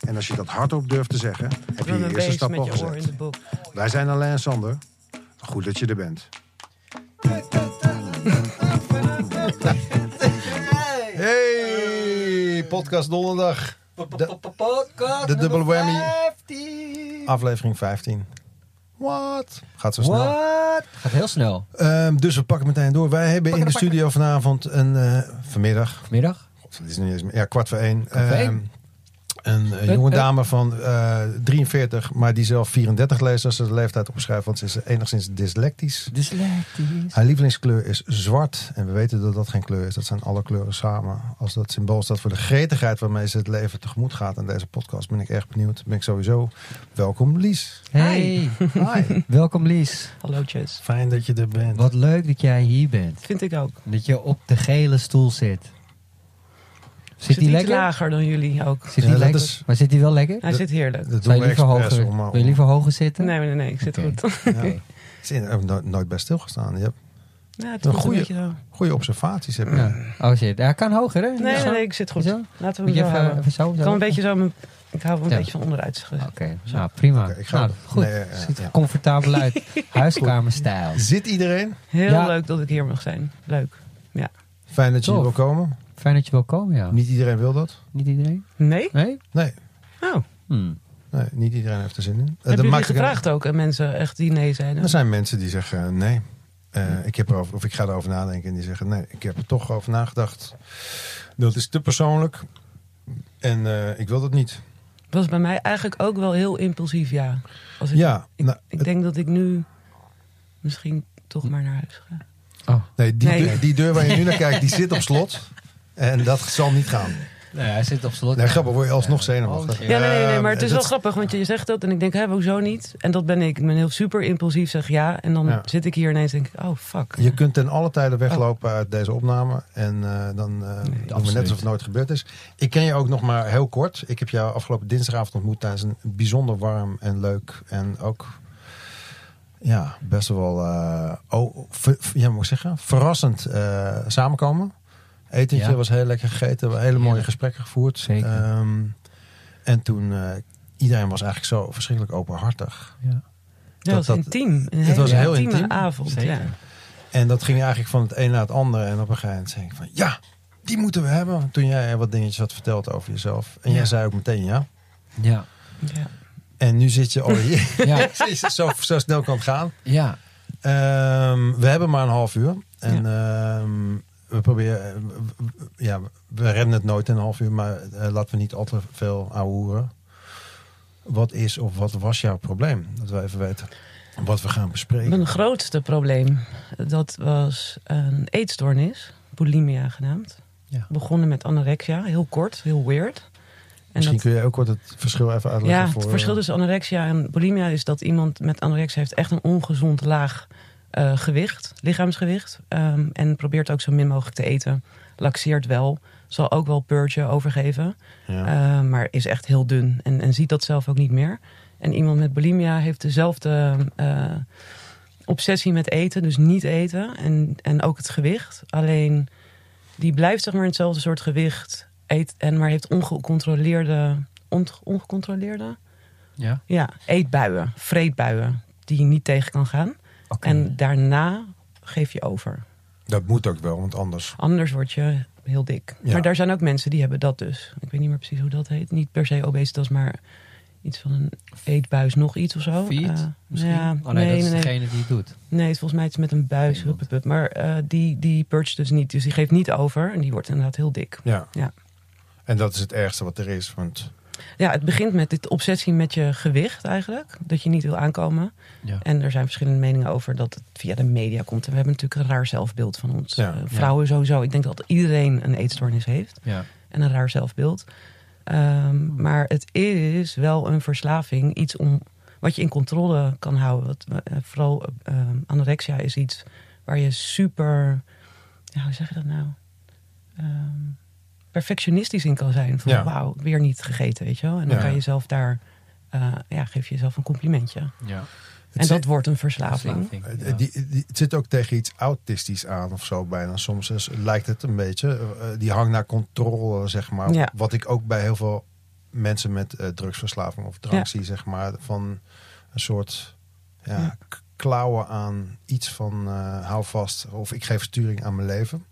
en als je dat hardop durft te zeggen, heb je je eerste stap al gezet. Wij zijn Alain en Sander. Goed dat je er bent. Hey, podcast donderdag. Podcast de dubbele whammy. 15. Aflevering 15. Wat? Gaat zo snel. What? Gaat heel snel. Ehm, dus we pakken meteen door. Wij hebben in de Pakken, studio vanavond een eh, vanmiddag. Vanmiddag. Het is niet eens meer. Ja, kwart voor één. Kwart voor één. Ehm, een eh, jonge eh. dame van eh 43, maar die zelf 34 leest als ze de leeftijd opschrijft, want ze is enigszins dyslectisch. Dyslectisch. Haar lievelingskleur is zwart. En we weten dat dat geen kleur is. Dat zijn alle kleuren samen. Als dat symbool staat voor de gretigheid waarmee ze het leven tegemoet gaat. In deze podcast ben ik erg benieuwd. Ben ik sowieso. Welkom Lies. Hey. Hi. Welkom Lies. Hallootjes. Fijn dat je er bent. Wat leuk dat jij hier bent. Vind ik ook. Dat je op de gele stoel zit. Zit Zit die lekker? lager dan jullie ook. Zit Ja, die lekker? is- Maar zit die wel lekker? Hij zit heerlijk. Dat doen we liever hoger, om... wil je liever hoger zitten? Nee, nee, nee, ik zit goed. Ja. Ik heb no- nooit bij stilgestaan. Je hebt Ja, het Een goede observaties. Heb je. Ja. Oh shit, hij kan hoger hè? Nee, nee, Zo? nee, ik zit goed. Zo? Laten we hem even, houden. even zo? Ik kan een beetje zo... mijn- Ik hou hem een Ja. beetje van onderuit. Oké, nou prima. Ik ga- nou, goed. Nee, ja, Ziet er ja. comfortabel uit. Huiskamerstijl. Zit iedereen? Heel Ja. leuk dat ik hier mag zijn. Leuk. Fijn dat je hier Tof. wil komen. Fijn dat je wil komen, ja. Niet iedereen wil dat. Niet iedereen? Nee? Nee? Nee, Oh. Hmm. nee niet iedereen heeft er zin in. Eh, dat Hebben jullie maakt ook- gevraagd ook aan mensen echt die nee zijn? Er zijn mensen die zeggen eh, nee. Eh, ik heb erover, of ik ga erover nadenken. En die zeggen nee, ik heb er toch over nagedacht. Dat is te persoonlijk. En eh, ik wil dat niet. was bij mij eigenlijk ook wel heel impulsief, ja. Als ik, Ja, ik, nou, ik denk dat ik nu misschien toch maar naar huis ga. Oh. nee, die, Nee. Deur, die deur waar je nu naar kijkt, die zit op slot. En dat zal niet gaan. Nee, hij zit op slot. Nee, grappig, word je alsnog zenuwachtig. Oh, Ja, nee, nee, nee, maar het is dat- wel grappig, want je zegt dat en ik denk, hè, hoezo niet? En dat ben ik. Ik ben heel super impulsief, zeg ja. En dan Ja. zit ik hier ineens en denk ik, oh fuck. Je kunt ten alle tijden weglopen uit deze opname. En eh, dan eh doen we net alsof het nooit gebeurd is. Ik ken je ook nog maar heel kort. Ik heb jou afgelopen dinsdagavond ontmoet tijdens een bijzonder warm en leuk. En ook ja, best wel eh, oh, ver- ja, moet ik zeggen, verrassend eh, samenkomen. Etentje Ja. was heel lekker gegeten. We hebben hele mooie Heerlijk. gesprekken gevoerd. Zeker. Ehm, en toen, eh, iedereen was eigenlijk zo verschrikkelijk openhartig. Ja. Ja, dat- dat was dat- intiem. Een het hele was heel intieme intiem. avond. Zeker. Ja. En dat ging eigenlijk van het een naar het andere. En op een gegeven moment zei ik van ja, die moeten we hebben. Toen jij wat dingetjes had verteld over jezelf. En Ja. jij zei ook meteen ja. Ja. Ja. En nu zit je al hier. Ja. zo, zo snel kan het gaan. ja. Ehm, we hebben maar een half uur. En ehm, we proberen. Ja, we redden het nooit in een half uur. Maar eh, laten we niet al te veel ouwehoeren. Wat is of wat was jouw probleem? Dat we even weten wat we gaan bespreken. Mijn grootste probleem, dat was een eetstoornis. Bulimia genaamd. Ja. Begonnen met anorexia. Heel kort, heel weird. En Misschien dat- kun je ook kort het verschil even uitleggen. Ja, voor, het verschil eh, tussen anorexia en bulimia is dat iemand met anorexia heeft echt een ongezond laag eh, gewicht, lichaamsgewicht. ehm, en probeert ook zo min mogelijk te eten. Laxeert wel, zal ook wel purgen overgeven. ja. eh, maar is echt heel dun en, en ziet dat zelf ook niet meer. En iemand met bulimia heeft dezelfde eh, obsessie met eten, dus niet eten. En, en ook het gewicht. Alleen die blijft zeg maar in hetzelfde soort gewicht. Eet, en maar heeft ongecontroleerde. ont- ongecontroleerde? Ja. Ja, eetbuien, vreetbuien. Die je niet tegen kan gaan. En daarna geef je over. Dat moet ook wel, want anders. Anders word je heel dik. Ja. Maar daar zijn ook mensen die hebben dat dus. Ik weet niet meer precies hoe dat heet. Niet per se obesitas, maar iets van een eetbuis, nog iets of zo. Fiet, Eh, misschien? Ja, oh nee, dat is nee, nee. degene die het doet. Nee, het is volgens mij iets met een buis. Iemand. hup, hup, hup. Maar eh, die, die purgt dus niet. Dus die geeft niet over. En die wordt inderdaad heel dik. Ja. Ja. En dat is het ergste wat er is. Want Ja, het begint met dit obsessie met je gewicht eigenlijk. Dat je niet wil aankomen. Ja. En er zijn verschillende meningen over dat het via de media komt. En we hebben natuurlijk een raar zelfbeeld van ons. Ja. Eh, vrouwen sowieso. Ik denk dat iedereen een eetstoornis heeft. Ja. En een raar zelfbeeld. Ehm, maar het is wel een verslaving, iets om wat je in controle kan houden. Wat, eh, vooral ehm, anorexia is iets waar je super, ja, hoe zeg je dat nou? Ehm, perfectionistisch in kan zijn. Van Ja. wauw, weer niet gegeten, weet je wel. En dan Ja. kan je zelf daar, eh, ja, geef je jezelf een complimentje. Ja. Het en zit- dat wordt een verslaving. Verslaving, Eh, ja. Die, die, het zit ook tegen iets autistisch aan of zo bijna. Soms is, lijkt het een beetje. eh, die hang naar controle, zeg maar. Ja. Wat ik ook bij heel veel mensen met drugsverslaving of drank Ja. zie, zeg maar. Van een soort ja, Ja. klauwen aan iets van eh, hou vast. Of ik geef sturing aan mijn leven.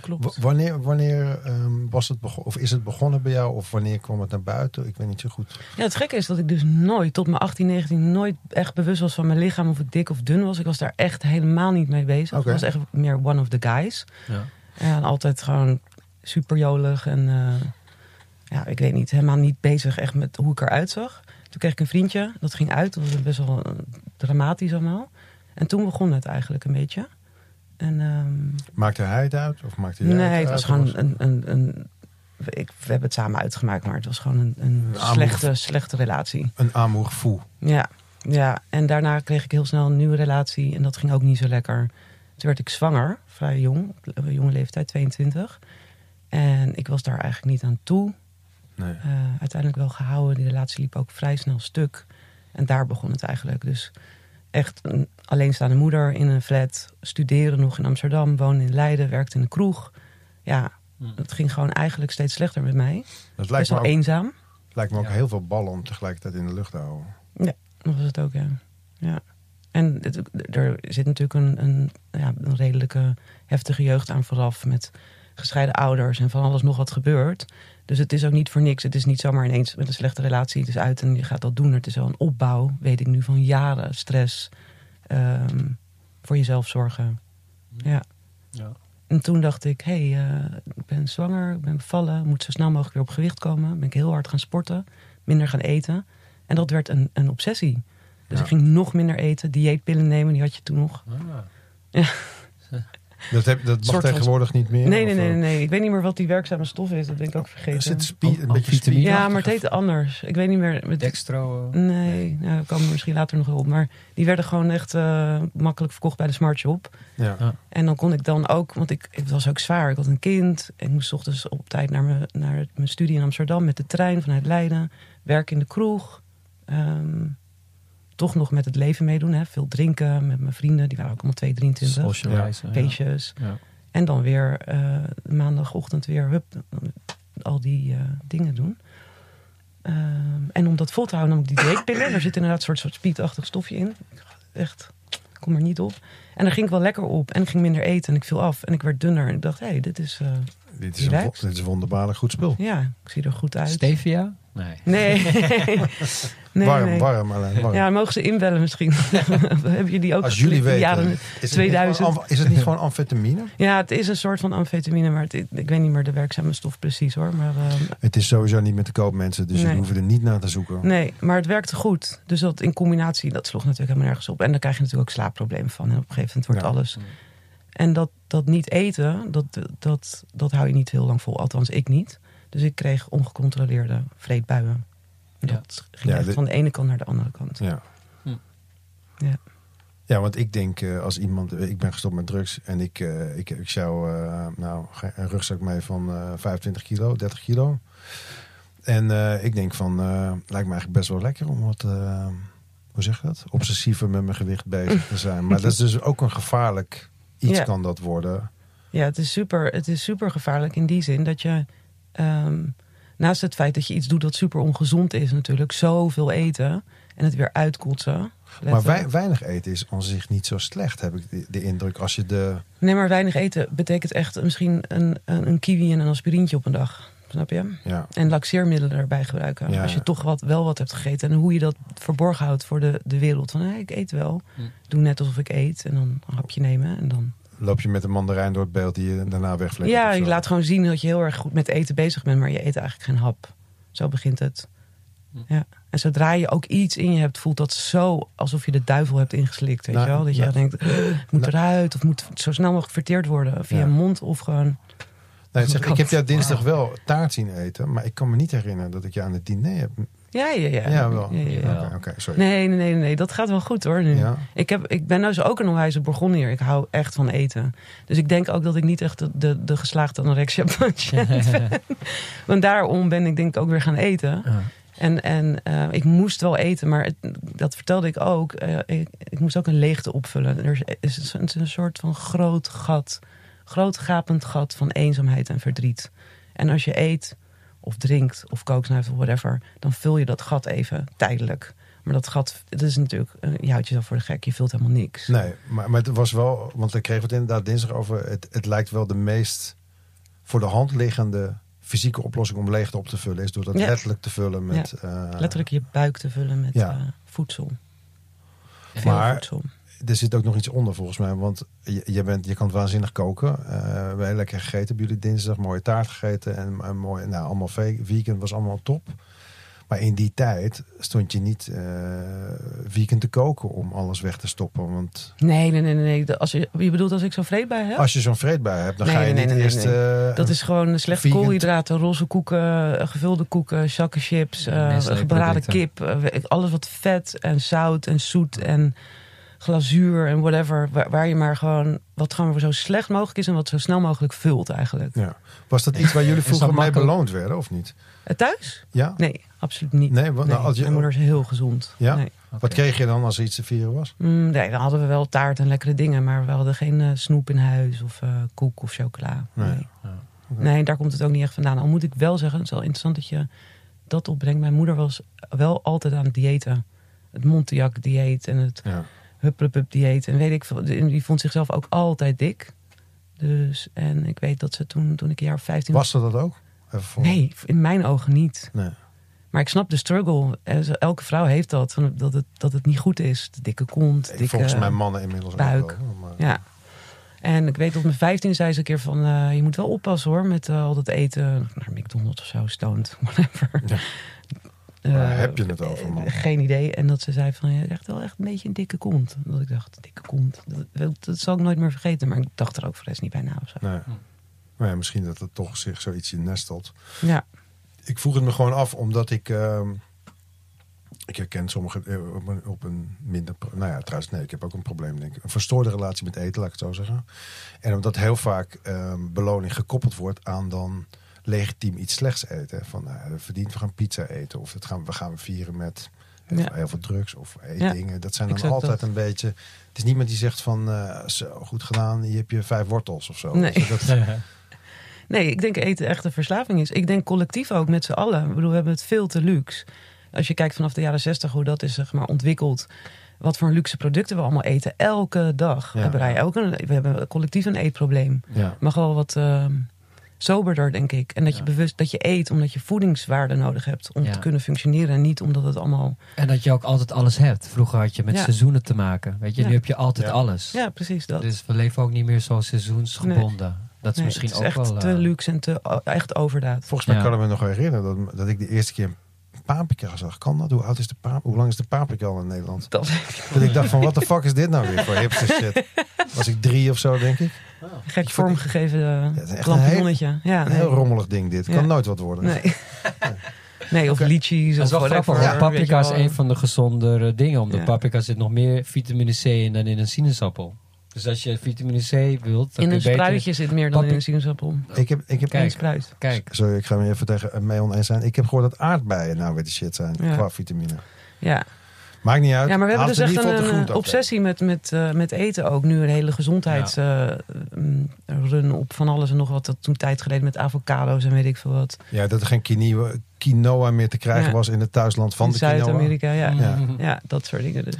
Klopt. W- wanneer wanneer ehm, was het begonnen? Of is het begonnen bij jou? Of wanneer kwam het naar buiten? Ik weet niet zo goed. Ja, het gekke is dat ik dus nooit, tot mijn 18, 19, nooit echt bewust was van mijn lichaam. Of ik dik of dun was. Ik was daar echt helemaal niet mee bezig. Oké. Ik was echt meer one of the guys. Ja. En altijd gewoon super jolig. En eh, ja, ik weet niet, helemaal niet bezig echt met hoe ik eruit zag. Toen kreeg ik een vriendje, dat ging uit. Dat was best wel eh, dramatisch allemaal. En toen begon het eigenlijk een beetje. En ehm, Maakte hij het uit? Of maakte jij nee, het het uit? was gewoon een... een, een ik, we hebben het samen uitgemaakt, maar het was gewoon een, een slechte, slechte relatie. Een amour fou. Ja, ja, en daarna kreeg ik heel snel een nieuwe relatie en dat ging ook niet zo lekker. Toen werd ik zwanger, vrij jong, op jonge leeftijd, 22. En ik was daar eigenlijk niet aan toe. Nee. Eh, uiteindelijk wel gehouden. Die relatie liep ook vrij snel stuk. En daar begon het eigenlijk. Dus echt een alleenstaande moeder in een flat. Studeren nog in Amsterdam. Wonen in Leiden. Werkte in een kroeg. Ja, Hmm. het ging gewoon eigenlijk steeds slechter met mij. Dat lijkt Best me wel ook, eenzaam. lijkt me ook Ja. heel veel ballen om tegelijkertijd in de lucht te houden. Dat was het ook, ja. ja. En het- er zit natuurlijk een, een, ja, een redelijke heftige jeugd aan vooraf. Met gescheiden ouders en van alles nog wat gebeurt. Dus het is ook niet voor niks. Het is niet zomaar ineens met een slechte relatie. Het is uit en je gaat dat doen. Het is wel een opbouw, weet ik nu, van jaren stress. ehm, voor jezelf zorgen. Ja. Ja. En toen dacht ik, hé, hey, eh, ik ben zwanger, ik ben bevallen, moet zo snel mogelijk weer op gewicht komen. Ben ik heel hard gaan sporten, minder gaan eten. En dat werd een, een obsessie. Dus Ja. ik ging nog minder eten, dieetpillen nemen, die had je toen nog. Ah. Dat, heb, dat mag tegenwoordig niet meer? Nee, nee, nee, nee, nee. Ik weet niet meer wat die werkzame stof is, dat ben ik ook Er vergeten. zit spie, een beetje vitamine? spie. ja, maar het heette anders. Ik weet niet meer. Met, Dextro. eh, nee, nou, ik kom er misschien later nog wel op. Maar die werden gewoon echt eh, makkelijk verkocht bij de Smart Shop. Ja. Ja. En dan kon ik dan ook, want ik, het was ook zwaar. Ik had een kind. Ik moest 's ochtends op tijd naar mijn, naar mijn studie in Amsterdam met de trein vanuit Leiden. Werk in de kroeg. Ehm, toch nog met het leven meedoen. Hè. Veel drinken met mijn vrienden. Die waren ook allemaal 2, 23. Socializen. ja. Feestjes. Ja. En dan weer eh, maandagochtend weer hup, al die eh, dingen doen. Ehm, en om dat vol te houden nam ik die dieetpillen. Er zit inderdaad een soort, soort speedachtig stofje in. Echt, ik kom er niet op. En daar ging ik wel lekker op. En ik ging minder eten en ik viel af. En ik werd dunner. En ik dacht, hé, hey, dit is... Dit, is een, dit is een wonderbaarlijk goed spul. ja, ik zie er goed uit. Stevia? Nee. Nee. nee, warm, nee. warm alleen. Warm. Ja, mogen ze inbellen misschien. Hebben jullie die ook Als jullie de weten, jaren- is het, niet 2000. gewoon, amf- is het niet gewoon amfetamine? Ja, het is een soort van amfetamine. Maar het, ik weet niet meer de werkzame stof precies hoor. Maar ehm, Het is sowieso niet met te koop mensen, dus Nee. jullie hoeven er niet naar te zoeken. Nee, maar het werkte goed. Dus dat in combinatie, dat sloeg natuurlijk helemaal nergens op. En daar krijg je natuurlijk ook slaapproblemen van. En op een gegeven moment wordt Ja. alles. En dat, dat niet eten, dat, dat, dat hou je niet heel lang vol. Althans, ik niet. Dus ik kreeg ongecontroleerde vreedbuien. Ja. Dat ging Ja, echt van de ene kant naar de andere kant. Ja. Hm. Ja. Ja, want ik denk eh, als iemand, eh, ik ben gestopt met drugs en ik, eh, ik, ik zou eh, nou een rugzak mee van eh 25 kilo, 30 kilo. En eh, ik denk van, eh, lijkt me eigenlijk best wel lekker om wat, hoe zeg je dat? Obsessiever met mijn gewicht bezig te zijn. Maar dat is dus ook een gevaarlijk iets Ja. kan dat worden. Ja, het is super, het is super gevaarlijk in die zin dat je. ehm, naast het feit dat je iets doet dat super ongezond is, natuurlijk, zoveel eten en het weer uitkotsen. Maar wei- weinig eten is aan zich niet zo slecht, heb ik de, de indruk. Als je de, Nee, maar weinig eten betekent echt misschien een, een, een kiwi en een aspirintje op een dag. Snap je? ja, En laxeermiddelen erbij gebruiken. Ja, Als je ja. toch wat, wel wat hebt gegeten. En hoe je dat verborgen houdt voor de, de wereld. Van, ik eet wel. Hm. Doe net alsof ik eet. En dan een hapje nemen. En dan... loop je met een mandarijn door het beeld die je daarna wegvleegt. Ja, je laat gewoon zien dat je heel erg goed met eten bezig bent. Maar je eet eigenlijk geen hap. Zo begint het. Hm. Ja. En zodra je ook iets in je hebt, voelt dat zo alsof je de duivel hebt ingeslikt. Weet Nou, je wel? Dat je nou, denkt, "Ugh, het moet nou. eruit. Of moet zo snel mogelijk verteerd worden. Via Ja. mond of gewoon... Nee, zeg, ik heb jou dinsdag wel taart zien eten, maar ik kan me niet herinneren dat ik je aan het diner heb. Ja, ja, ja. Ja, wel. Ja, ja, ja. Oké, sorry. Nee, nee, nee, nee, dat gaat wel goed hoor nu. Ik, heb, ik ben nou zo ook een onwijze Bourgondier. Ik hou echt van eten. Dus ik denk ook dat ik niet echt de, de, de geslaagde anorexia patiënt ben. Want daarom ben ik denk ik ook weer gaan eten. En, en eh, ik moest wel eten, maar het- dat vertelde ik ook. Eh, ik, ik moest ook een leegte opvullen. Er is, is een, een soort van groot gat, groot gapend gat van eenzaamheid en verdriet. En als je eet of drinkt of kooksnuift of whatever, dan vul je dat gat even tijdelijk. Maar dat gat, dat is natuurlijk, eh, je houdt jezelf voor de gek, je vult helemaal niks. Nee, maar, maar het was wel, want ik kreeg het inderdaad dinsdag over. Het, het lijkt wel de meest voor de hand liggende fysieke oplossing om leegte op te vullen, is door dat Ja. letterlijk te vullen met. eh, Letterlijk je buik te vullen met Ja. eh, voedsel. Veel Maar- voedsel. Er zit ook nog iets onder volgens mij, want je, je, bent, je kan waanzinnig koken. Eh, we hebben heel lekker gegeten, hebben jullie dinsdag mooie taart gegeten en, en mooi, nou allemaal vegan was allemaal top. Maar in die tijd stond je niet eh vegan te koken om alles weg te stoppen. Want Nee, nee, nee, nee. Als je, je bedoelt als ik zo vreedbaar heb? als je zo'n vreedbui hebt, dan Nee, ga je nee, niet nee, nee, eerst. nee. eh, Dat is gewoon slechte vegan- koolhydraten, roze koeken, gevulde koeken, zakken chips, eh, producten. kip. alles wat vet en zout en zoet en glazuur en whatever. Waar, waar je maar gewoon, wat gewoon zo slecht mogelijk is en wat zo snel mogelijk vult eigenlijk. Ja. Was dat iets waar jullie vroeger mee makkelijk? beloond werden, of niet? Eh, thuis? Ja? Nee, absoluut niet. Nee, wat- nou, als je- Mijn moeder is heel gezond. Ja? Nee. Wat kreeg je dan als er iets te vieren was? Mm, nee, dan hadden we wel taart en lekkere dingen, maar we hadden geen eh, snoep in huis of eh, koek of chocola. Nee. Nee. Ja. Nee, daar komt het ook niet echt vandaan. Al moet ik wel zeggen, het is wel interessant dat je dat opbrengt. Mijn moeder was wel altijd aan het diëten. Het Montiac-dieet en het Ja. Hupplepup-dieet. En weet ik veel. Die vond zichzelf ook altijd dik. Dus, en ik weet dat ze toen, toen ik een jaar of 15 Was ze dat ook? Even voor- Nee, in mijn ogen niet. Nee. Maar ik snap de struggle. Elke vrouw heeft dat. van Dat het, dat het niet goed is. De dikke kont. Dikke, Volgens mij mannen inmiddels buik. ook wel. Maar... Ja. En ik weet op mijn 15 zei ze een keer van... eh, je moet wel oppassen hoor met eh, al dat eten. Naar McDonald's of zo, stoned, whatever. Ja. Eh, Waar heb je het over, man? eh, Geen idee. En dat ze zei van, je echt wel echt een beetje een dikke kont. Dat ik dacht, dikke kont. Dat, dat, zal ik nooit meer vergeten. Maar ik dacht er ook voor de rest niet bij na of zo. Nee. Maar ja, misschien dat het toch zich zoiets in nestelt. Ja, Ik vroeg het me gewoon af, omdat ik... ehm, ik herken sommige eh, op een, op een minder... Nou ja, trouwens, nee, ik heb ook een probleem, denk ik. Een verstoorde relatie met eten, laat ik het zo zeggen. En omdat heel vaak ehm, beloning gekoppeld wordt aan dan legitiem iets slechts eten. Van, we verdienen, we gaan pizza eten. Of het gaan, we gaan vieren met heel, Ja. veel, heel veel drugs of Ja, eetdingen. dat zijn dan altijd dat. een beetje... Het is niemand die zegt van, eh, zo, goed gedaan, hier heb je vijf wortels of zo. Nee. Dus dat- Nee, ik denk eten echt een verslaving is. Ik denk collectief ook met z'n allen. Ik bedoel, we hebben het veel te luxe. Als je kijkt vanaf de jaren zestig hoe dat is zeg maar, ontwikkeld. Wat voor luxe producten we allemaal eten. Elke dag Ja, hebben wij ja. ook een, we hebben collectief een eetprobleem. ja. Mag wel wat ehm, soberder, denk ik. En dat je bewust dat je eet omdat je voedingswaarde nodig hebt om Ja. te kunnen functioneren. En niet omdat het allemaal. En dat je ook altijd alles hebt. Vroeger had je met Ja. seizoenen te maken. Weet je, Ja. nu heb je altijd Ja. alles. Ja, precies dat. Dus we leven ook niet meer zo seizoensgebonden. Dat is Nee, misschien het is ook echt wel... te eh, luxe en te, echt overdaad. Volgens mij Ja. kan ik me nog herinneren dat, dat ik de eerste keer paprika zag. Kan dat? Hoe oud is de paprika? Hoe lang is de paprika al in Nederland? Dat Dat ik dacht van, wat de fuck is dit nou weer voor hipster shit? Was ik drie of zo, denk ik. gek vormgegeven uh, een lampionnetje. Ja, Een nee. heel rommelig ding dit. Kan Ja. nooit wat worden. Nee. nee, of Oké. lychees Dat is of wel grappig. whatever. want Paprika is een van de gezondere dingen. Omdat Ja. paprika zit nog meer vitamine C in dan in een sinaasappel. Dus als je vitamine C wilt, dan In een beter... spruitje zit meer dan in een sinaasappel. Ik heb, ik heb Kijk. Eén spruit. Kijk, Sorry, ik ga me even tegen eh, mee oneens zijn. Ik heb gehoord dat aardbeien nou weer de shit zijn Ja. qua vitamine. Ja. Maakt niet uit. ja, maar we hebben dus echt een, eh, obsessie met, met, eh, met eten ook. Nu een hele gezondheidsrun op van alles en nog wat. Dat toen tijd geleden met avocado's en weet ik veel wat. Ja, dat er geen quinoa, quinoa meer te krijgen Ja. was in het thuisland van in de quinoa. Zuid-Amerika, ja. Ja. ja. dat soort dingen dus.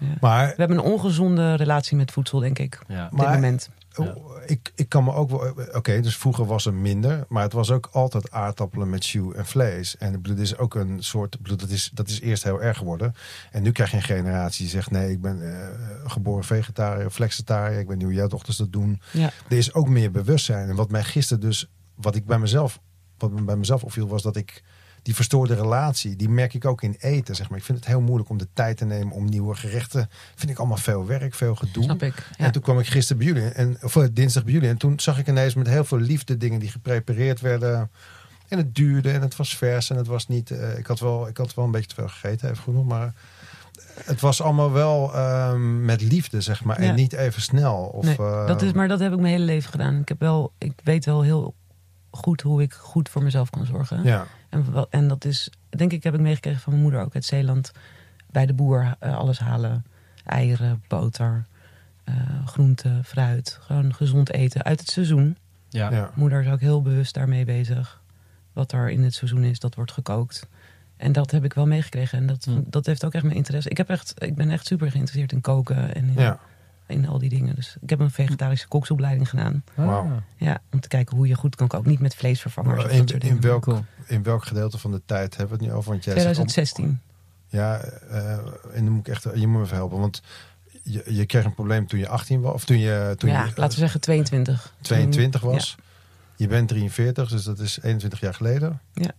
Ja. Maar We hebben een ongezonde relatie met voedsel, denk ik. ja. Op dit Maar- moment. Ja. Oh, ik, ik kan me ook wel. Oké, dus vroeger was er minder, maar het was ook altijd aardappelen met jus en vlees. En dit is ook een soort. bedoel, dat, is, dat is eerst heel erg geworden. En nu krijg je een generatie die zegt: nee, ik ben eh, geboren vegetariër flexitariër. Ik weet niet hoe jouw dochters dat doen. Ja. Er is ook meer bewustzijn. En wat mij gisteren dus, wat ik bij mezelf, wat me bij mezelf opviel, was dat ik die verstoorde relatie, die merk ik ook in eten. Zeg maar. Ik vind het heel moeilijk om de tijd te nemen om nieuwe gerechten. Vind ik allemaal veel werk, veel gedoe. Snap ik. Ja. En toen kwam ik gisteren bij jullie, en, of eh, dinsdag bij jullie. En toen zag ik ineens met heel veel liefde dingen die geprepareerd werden. En het duurde en het was vers en het was niet. eh, ik, had wel, ik had wel een beetje te veel gegeten, even genoeg. Maar het was allemaal wel ehm, met liefde, zeg maar. Ja. En niet even snel. Of, Nee, eh, dat is, maar dat heb ik mijn hele leven gedaan. Ik, heb wel, ik weet wel heel goed hoe ik goed voor mezelf kan zorgen. Ja, En, dat is, denk ik, heb ik meegekregen van mijn moeder ook uit Zeeland. Bij de boer eh, alles halen. Eieren, boter, eh groenten, fruit. Gewoon gezond eten uit het seizoen. Ja. ja. Moeder is ook heel bewust daarmee bezig. Wat er in het seizoen is, dat wordt gekookt. En dat heb ik wel meegekregen. En dat, Hm. dat heeft ook echt mijn interesse. Ik, heb echt, ik ben echt super geïnteresseerd in koken en in, ja. In al die dingen. Dus ik heb een vegetarische koksopleiding gedaan. Wauw. Ah, Ja, om te kijken hoe je goed kan koken. Niet met vleesvervangers. In, dat welk, Cool. in welk gedeelte van de tijd hebben we het nu over? Want jij zegt om- 2016. Ja, eh, en dan moet ik echt, je moet me even helpen. Want je, je kreeg een probleem toen je 18 was. Of toen je, toen ja, je laten we zeggen 22. 22 was. Je bent 43, dus dat is 21 jaar geleden. Ja.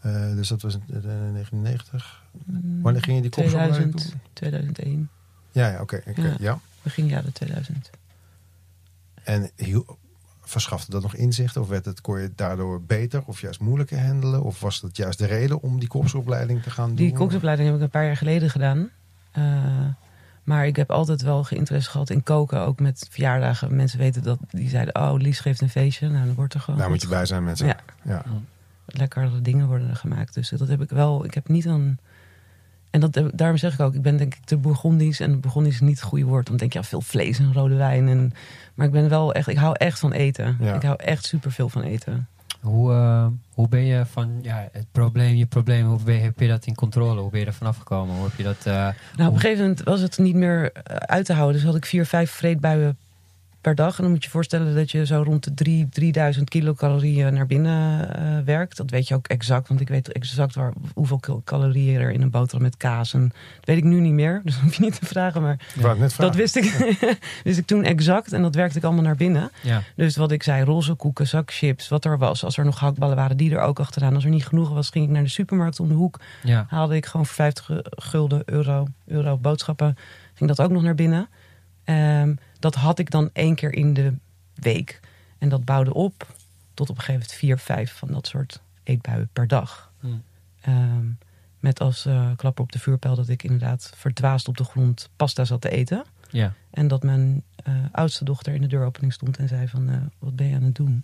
Eh, dus dat was in eh, 1990. Mm, Wanneer ging je die kopsopleiding 2000, doen? 2001. Ja, ja oké. ja. Begin jaren 2000. En verschafte dat nog inzicht? Of werd het, kon je het daardoor beter of juist moeilijker handelen? Of was dat juist de reden om die kopsopleiding te gaan doen? Die koksopleiding heb ik een paar jaar geleden gedaan. Eh, maar ik heb altijd wel geïnteresse gehad in koken. Ook met verjaardagen. Mensen weten dat. Die zeiden, oh, Lies geeft een feestje. Nou, dan wordt er gewoon Daar moet je bij zijn mensen. Ja. ja. lekkere dingen worden er gemaakt. Dus dat heb ik wel. Ik heb niet een. En dat, heb- daarom zeg ik ook, ik ben denk ik te Bourgondisch. En Bourgondisch is niet het goede woord. Dan denk je, ja, veel vlees en rode wijn. En, maar ik ben wel echt, ik hou echt van eten. Ja. Ik hou echt superveel van eten. Hoe, eh, hoe ben je van ja, het probleem, je probleem, hoe ben, heb je dat in controle? Hoe ben je er vanaf gekomen? Hoe heb je dat... eh, Nou, op een gegeven moment was het niet meer eh, uit te houden. Dus had ik vier, vijf vreedbuien per dag. En dan moet je je voorstellen dat je zo rond de drie, 3000 kilocalorieën naar binnen eh, werkt. Dat weet je ook exact, want ik weet exact waar, hoeveel calorieën er in een boterham met kaas. En dat weet ik nu niet meer, dus dat hoef je niet te vragen. Maar vragen. dat wist ik, wist ik toen exact en dat werkte ik allemaal naar binnen. ja, Dus wat ik zei, roze koeken, zak chips, wat er was. Als er nog gehaktballen waren, die er ook achteraan. Als er niet genoeg was, ging ik naar de supermarkt om de hoek ja, haalde ik gewoon voor 50 gulden euro, euro boodschappen. Ging dat ook nog naar binnen. Ehm, dat had ik dan één keer in de week. En dat bouwde op tot op een gegeven moment vier, vijf van dat soort eetbuien per dag. Hm. Ehm, met als eh, klapper op de vuurpijl dat ik inderdaad verdwaasd op de grond pasta zat te eten. ja. En dat mijn eh, oudste dochter in de deuropening stond en zei van, eh, wat ben je aan het doen?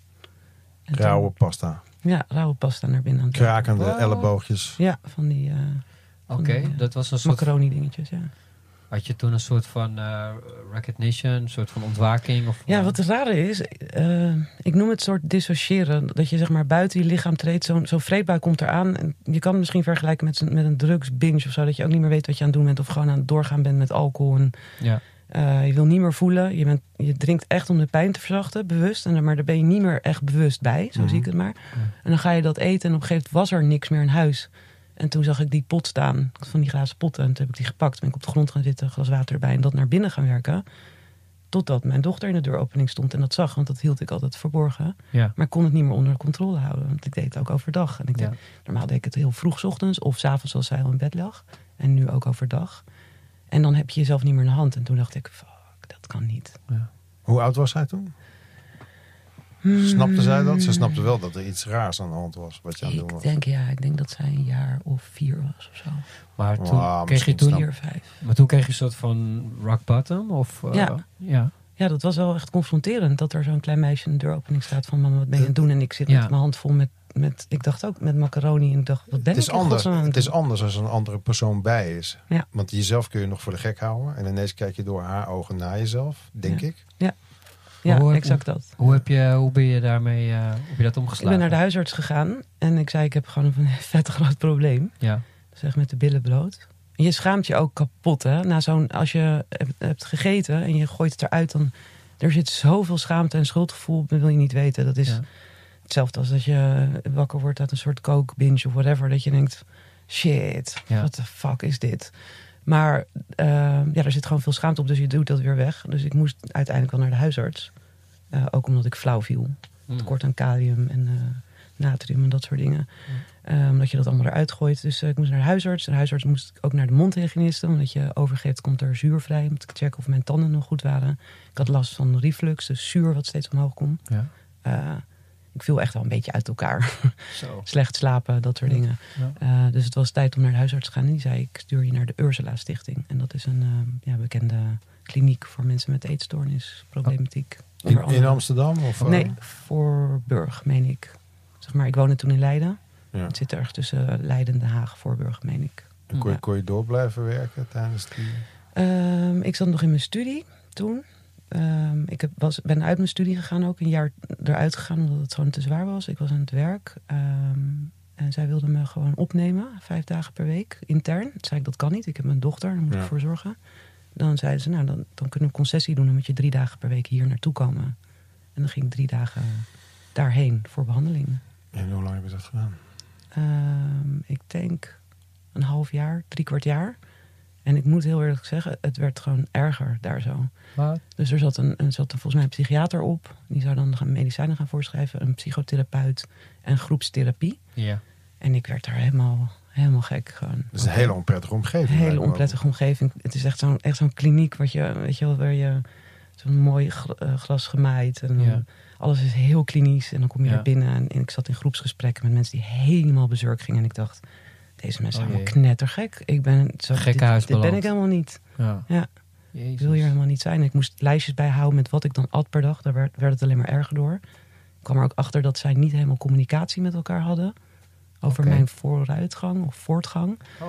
En toen- Rauwe pasta. ja, rauwe pasta naar binnen aan het Krakende Wow. elleboogjes. Ja, van die eh Oké, dat was een soort... macaroni dingetjes, ja. Had je toen een soort van eh, recognition, een soort van ontwaking? Of, Ja, wat het rare is, eh, ik noem het soort dissociëren. Dat je zeg maar buiten je lichaam treedt, zo'n zo'n vreedbui komt eraan. En je kan het misschien vergelijken met, met een drugsbinge of zo. Dat je ook niet meer weet wat je aan het doen bent. Of gewoon aan het doorgaan bent met alcohol. En, Ja, eh, je wil niet meer voelen. Je, bent, je drinkt echt om de pijn te verzachten, bewust. En, dan- maar daar ben je niet meer echt bewust bij. Zo Mhm. zie ik het maar. En dan ga je dat eten en op een gegeven moment was er niks meer in huis. En toen zag ik die pot staan, van die glazen potten. En toen heb ik die gepakt, ben ik op de grond gaan zitten, glas water erbij en dat naar binnen gaan werken. Totdat mijn dochter in de deuropening stond en dat zag, want dat hield ik altijd verborgen. ja, Maar ik kon het niet meer onder controle houden, want ik deed het ook overdag. En ik ja. deed, normaal deed ik het heel vroeg 's ochtends of 's avonds als zij al in bed lag. En nu ook overdag. En dan heb je jezelf niet meer in de hand. En toen dacht ik, fuck, dat kan niet. Hoe oud was zij toen? Snapte zij dat? Ze snapte wel dat er iets raars aan de hand was. Wat je aan het doen Ik was. denk, ja, ik denk dat zij een jaar of vier was of zo. Maar toen, kreeg je toen, snap- Vier, vijf. maar toen kreeg je een soort van rock bottom? Of, eh, Ja. ja. Ja, dat was wel echt confronterend. Dat er zo'n klein meisje in de deuropening staat van... mama, wat ben je aan het doen? En ik zit Ja. met mijn hand vol met, met... Ik dacht ook met macaroni. En ik dacht, wat ben Het is, ik anders, aan het het is anders als er een andere persoon bij is. Ja. Want jezelf kun je nog voor de gek houden. En ineens kijk je door haar ogen naar jezelf, denk Ja. ik. doen? Ja, Hoe- exact dat. Hoe, heb je, hoe ben je daarmee, eh, hoe heb je dat Ik omgeslagen? ben naar de huisarts gegaan. En ik zei, ik heb gewoon een vet groot probleem. Ja, Zeg met de billen bloot. En je schaamt je ook kapot, hè? Na zo'n, als je hebt, gegeten en je gooit het eruit, dan... Er zit zoveel schaamte en schuldgevoel dat wil je niet weten. Dat is Ja. hetzelfde als dat je wakker wordt uit een soort coke binge of whatever. Dat je denkt, shit, Ja. what the fuck is dit? Maar eh, ja, er zit gewoon veel schaamte op, dus je doet dat weer weg. Dus ik moest uiteindelijk wel naar de huisarts. Eh, ook omdat ik flauw viel. Mm. Tekort aan kalium en eh, natrium en dat soort dingen. Ehm, dat je dat allemaal eruit gooit. Dus eh, ik moest naar de huisarts. De huisarts moest ik ook naar de mondhygiëniste. Omdat je overgeeft, komt er zuur vrij. Om te checken of mijn tanden nog goed waren. Ik had last van reflux, dus zuur wat steeds omhoog komt. Ja. Ik viel echt wel een beetje uit elkaar. Zo. Slecht slapen, dat soort dingen. Ja. Eh, dus het was tijd om naar de huisarts te gaan. En die zei, ik stuur je naar de Ursula Stichting. En dat is een eh, ja, bekende kliniek voor mensen met eetstoornis, problematiek. In, Amsterdam? Of, eh? Nee, voor Burg, meen ik. Zeg maar, ik woonde toen in Leiden. Ja. Het zit ergens tussen Leiden en Den Haag, Voorburg, meen ik. En kon, je, Ja. kon je door blijven werken tijdens die... Ehm, ik zat nog in mijn studie toen. Ehm, ik heb, was, ben uit mijn studie gegaan ook. Een jaar eruit gegaan omdat het gewoon te zwaar was. Ik was aan het werk. ehm, en zij wilde me gewoon opnemen. Vijf dagen per week, intern. Toen zei ik, dat kan niet. Ik heb een dochter, daar moet Ja. ik voor zorgen. Dan zeiden ze, nou, dan, dan kunnen we concessie doen. Dan moet je drie dagen per week hier naartoe komen. En dan ging ik drie dagen daarheen voor behandeling. En hoe lang heb je dat gedaan? Ehm, ik denk een half jaar, drie kwart jaar. En ik moet heel eerlijk zeggen, het werd gewoon erger daar zo. Wat? Dus er zat, een, er zat een, volgens mij een psychiater op. Die zou dan gaan medicijnen gaan voorschrijven. Een psychotherapeut en groepstherapie. Ja. En ik werd daar helemaal, helemaal gek. Gewoon. Dat is een hele onprettige omgeving. Een hele onprettige omgeving. Het is echt zo'n echt zo'n kliniek wat je, weet je wel, waar je zo'n mooi eh, glas gemaaid. En Ja. alles is heel klinisch. En dan kom je Ja. er binnen. En, en ik zat in groepsgesprekken met mensen die helemaal bezurk gingen. En ik dacht, deze mensen Oh zijn jee. allemaal knettergek. Ik ben zo, dit, Gekkenhuis dit ben ik helemaal niet. Ja. Ja. Ik wil hier helemaal niet zijn. Ik moest lijstjes bijhouden met wat ik dan at per dag. Daar werd, werd het alleen maar erger door. Ik kwam er ook achter dat zij niet helemaal communicatie met elkaar hadden. Over mijn vooruitgang of voortgang. Oh.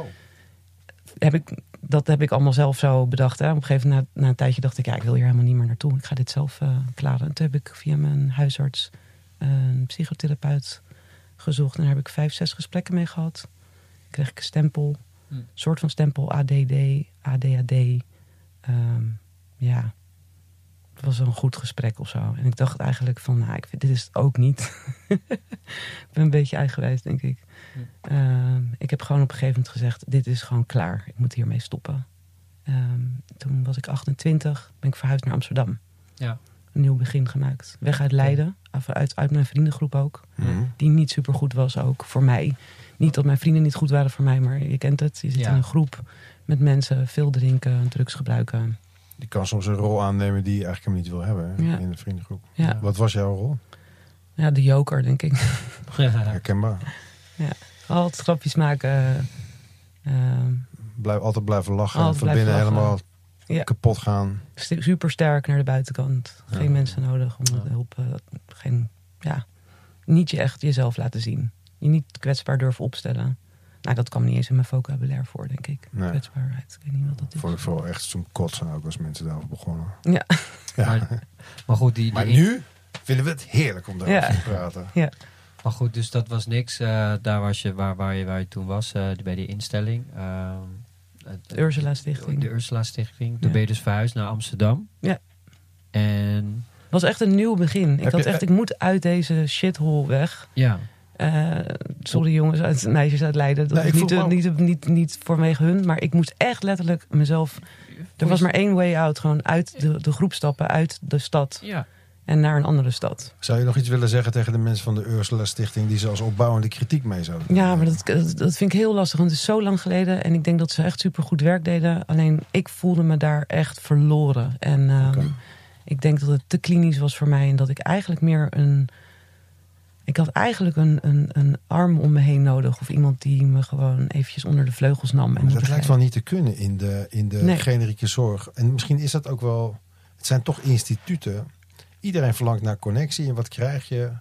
Heb ik, dat heb ik allemaal zelf zo bedacht. Hè. Op een gegeven moment, na, na een tijdje, dacht ik... ja, ik wil hier helemaal niet meer naartoe. Ik ga dit zelf eh, klaren. En toen heb ik via mijn huisarts een psychotherapeut gezocht. En daar heb ik vijf, zes gesprekken mee gehad. Kreeg ik een stempel. Hm. Een soort van stempel. ADD, ADHD. Ehm, ja, het was wel een goed gesprek of zo. En ik dacht eigenlijk van, nou, ik vind, dit is het ook niet. ik ben een beetje eigenwijs, denk ik. Ehm, ik heb gewoon op een gegeven moment gezegd, dit is gewoon klaar. Ik moet hiermee stoppen. Ehm, toen was ik 28, ben ik verhuisd naar Amsterdam. Ja. Een nieuw begin gemaakt. Weg uit Leiden, af- uit, uit mijn vriendengroep ook. Mhm. Die niet super goed was ook voor mij. Niet dat mijn vrienden niet goed waren voor mij, maar je kent het. Je zit Ja. in een groep met mensen, veel drinken, drugs gebruiken. Die kan soms een rol aannemen die je eigenlijk helemaal niet wil hebben Ja. in de vriendengroep. Ja. Wat was jouw rol? Ja, de joker, denk ik. Herkenbaar. Altijd grapjes maken. Ehm, Blijf, altijd blijven lachen. Altijd van blijven binnen lachen. helemaal Ja. kapot gaan. super sterk naar de buitenkant. Geen Ja. mensen nodig om Ja. te helpen. Geen, ja, niet je echt jezelf laten zien. Je niet kwetsbaar durven opstellen. Nou, dat kwam niet eens in mijn vocabulaire voor, denk ik. Nee. Kwetsbaarheid, ik weet niet wat dat is. Voor, voor echt zo'n kotsen ook als mensen daarover begonnen. Ja. Ja. Maar, maar goed, die, Maar die- nu vinden we het heerlijk om daarover Ja. te praten. maar goed, dus dat was niks. eh, daar was je waar, waar je waar je toen was, eh, bij die instelling. Ehm, De Ursula Stichting. De Ursula Stichting. Toen Ja. ben je dus verhuisd naar Amsterdam. Ja. En Het was echt een nieuw begin. Ik Heb had je- echt, ik moet uit deze shithole weg. ja, Eh, sorry jongens, uit, meisjes uit Leiden. Dat Nee, is ik niet, niet, niet, niet vanwege hun. Maar ik moest echt letterlijk mezelf... Er was maar één way out. Gewoon uit de, de groep stappen, uit de stad. ja. En naar een andere stad. Zou je nog iets willen zeggen tegen de mensen van de Ursula Stichting die ze als opbouwende kritiek mee zouden Ja, maar dat, dat, dat vind ik heel lastig. Want het is zo lang geleden. En ik denk dat ze echt supergoed werk deden. Alleen ik voelde me daar echt verloren. En ehm, ik denk dat het te klinisch was voor mij. En dat ik eigenlijk meer een... Ik had eigenlijk een, een, een arm om me heen nodig. Of iemand die me gewoon eventjes onder de vleugels nam. En Maar dat lijkt wel niet te kunnen in de, in de Nee. generieke zorg. En misschien is dat ook wel... Het zijn toch instituten. Iedereen verlangt naar connectie. En wat krijg je?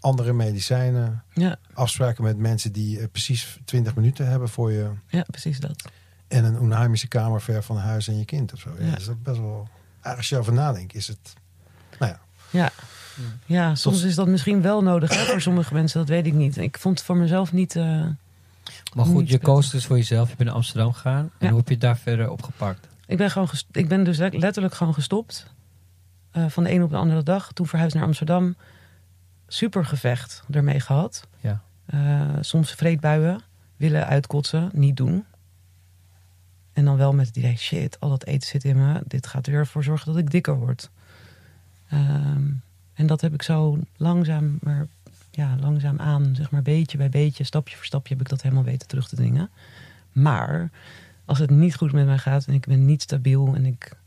Andere medicijnen. Ja, Afspraken met mensen die eh, precies 20 minuten hebben voor je. ja, precies dat. En een onheimische kamer ver van huis en je kind of zo. Ja, Ja. Dat is best wel... Als je erover nadenkt, is het... Nou ja, Ja. Ja, soms is dat misschien wel nodig hè, voor sommige mensen. Dat weet ik niet. Ik vond het voor mezelf niet... eh, Maar goed, Niet je koos dus voor jezelf. Je bent naar Amsterdam gegaan. En Ja. hoe heb je het daar verder opgepakt? Ik ben, gewoon ik ben dus le- letterlijk gewoon gestopt. Eh, van de een op de andere dag. Toen verhuisd naar Amsterdam. Super gevecht ermee gehad. Ja. Eh, soms vreedbuien. Willen uitkotsen. Niet doen. En dan wel met het idee, shit, al dat eten zit in me. Dit gaat er weer voor zorgen dat ik dikker word. Ehm, en dat heb ik zo langzaam maar ja, langzaam aan, zeg maar beetje bij beetje, stapje voor stapje heb ik dat helemaal weten terug te dringen. Maar als het niet goed met mij gaat en ik ben niet stabiel en ik.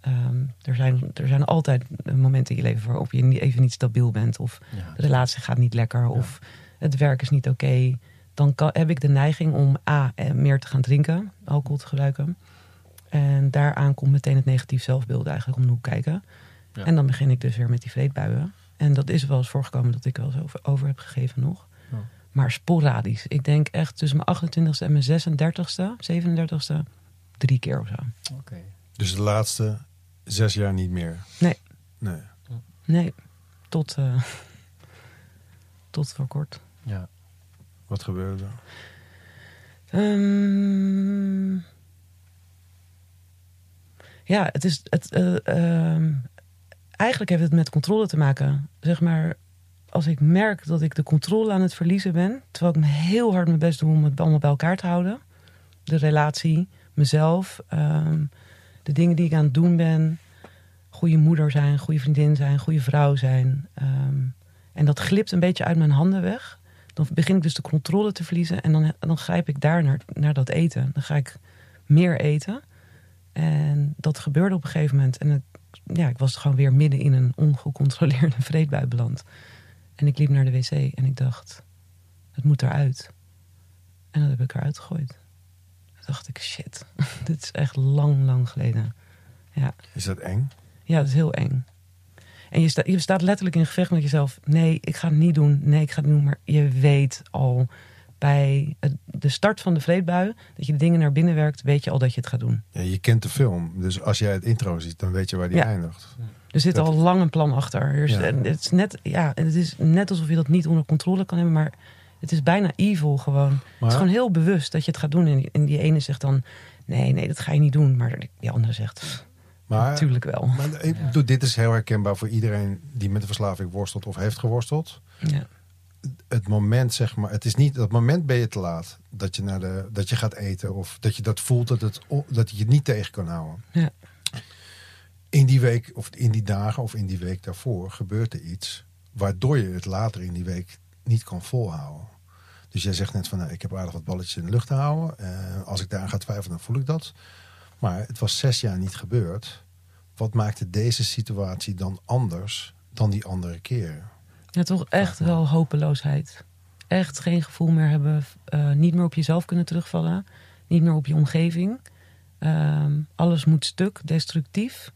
ehm, er, zijn, er zijn altijd momenten in je leven waarop je niet- even niet stabiel bent. Of Ja. de relatie gaat niet lekker. Of het werk is niet oké. dan kan, heb ik de neiging om A. eh, meer te gaan drinken, alcohol te gebruiken. En daaraan komt meteen het negatief zelfbeeld eigenlijk om de hoek kijken. Ja. En dan begin ik dus weer met die vreedbuien. En dat is wel eens voorgekomen dat ik wel eens over, over heb gegeven nog. Ja. Maar sporadisch. Ik denk echt tussen mijn 28ste en mijn 36ste, 37ste, drie keer of zo. Oké. Dus de laatste zes jaar niet meer? Nee. Nee. Nee, tot, eh, tot voor kort. Ja. Wat gebeurde er? Ehm, ja, het is. Het, eh, ehm, eigenlijk heeft het met controle te maken. Zeg maar, als ik merk dat ik de controle aan het verliezen ben, terwijl ik me heel hard mijn best doe om het allemaal bij elkaar te houden. De relatie, mezelf, ehm, de dingen die ik aan het doen ben. Goede moeder zijn, goede vriendin zijn, goede vrouw zijn. ehm, en dat glipt een beetje uit mijn handen weg. Dan begin ik dus de controle te verliezen. En dan, dan grijp ik daar naar, naar dat eten. Dan ga ik meer eten. En dat gebeurde op een gegeven moment. En het, ja, ik was gewoon weer midden in een ongecontroleerde vreedbui beland. En ik liep naar de wc en ik dacht, het moet eruit. En dat heb ik eruit gegooid. Toen dacht ik, shit, dit is echt lang, lang geleden. Ja, Is dat eng? ja dat is heel eng. En je, je staat letterlijk in gevecht met jezelf. Nee, ik ga het niet doen. Nee, ik ga het niet doen. Maar je weet al bij het- de start van de vreedbui... dat je de dingen naar binnen werkt, weet je al dat je het gaat doen. Ja, je kent de film, dus als jij het intro ziet, dan weet je waar die Ja. eindigt. Er zit Dat- al lang een plan achter. Er is, Ja. en het, is net, ja, en het is net alsof je dat niet onder controle kan hebben. Maar het is bijna evil gewoon. Het Maar is gewoon heel bewust dat je het gaat doen. En die, en die ene zegt dan... Nee, nee, dat ga je niet doen. Maar die andere zegt... maar, Natuurlijk wel. maar ik bedoel, dit is heel herkenbaar voor iedereen die met de verslaving worstelt of heeft geworsteld. Ja. Het moment, zeg maar, het is niet dat moment ben je te laat dat je, naar de, dat je gaat eten of dat je dat voelt dat, het, dat je het niet tegen kan houden. Ja. In die week of in die dagen of in die week daarvoor gebeurt er iets waardoor je het later in die week niet kan volhouden. Dus jij zegt net van, nou, ik heb aardig wat balletjes in de lucht te houden. Eh, als ik daaraan ga twijfelen, dan voel ik dat. Maar het was zes jaar niet gebeurd. Wat maakte deze situatie dan anders dan die andere keren? Ja, toch echt wel hopeloosheid. Echt geen gevoel meer hebben. eh, niet meer op jezelf kunnen terugvallen. Niet meer op je omgeving. Ehm, alles moet stuk, destructief.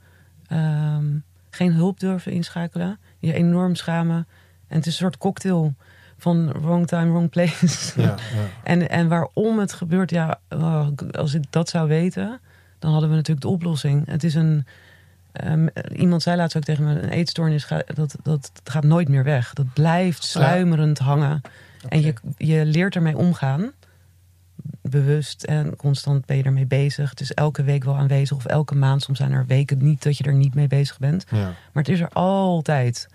Ehm, geen hulp durven inschakelen. Je enorm schamen. En het is een soort cocktail van wrong time, wrong place. Ja, ja. En, en waarom het gebeurt, ja, oh, als ik dat zou weten, dan hadden we natuurlijk de oplossing. Het is een. Ehm, iemand zei laatst ook tegen me: een eetstoornis gaat, dat, dat gaat nooit meer weg. Dat blijft sluimerend hangen. En je, je leert ermee omgaan. Bewust en constant ben je ermee bezig. Het is elke week wel aanwezig of elke maand. Soms zijn er weken niet dat je er niet mee bezig bent. ja. Maar het is er altijd.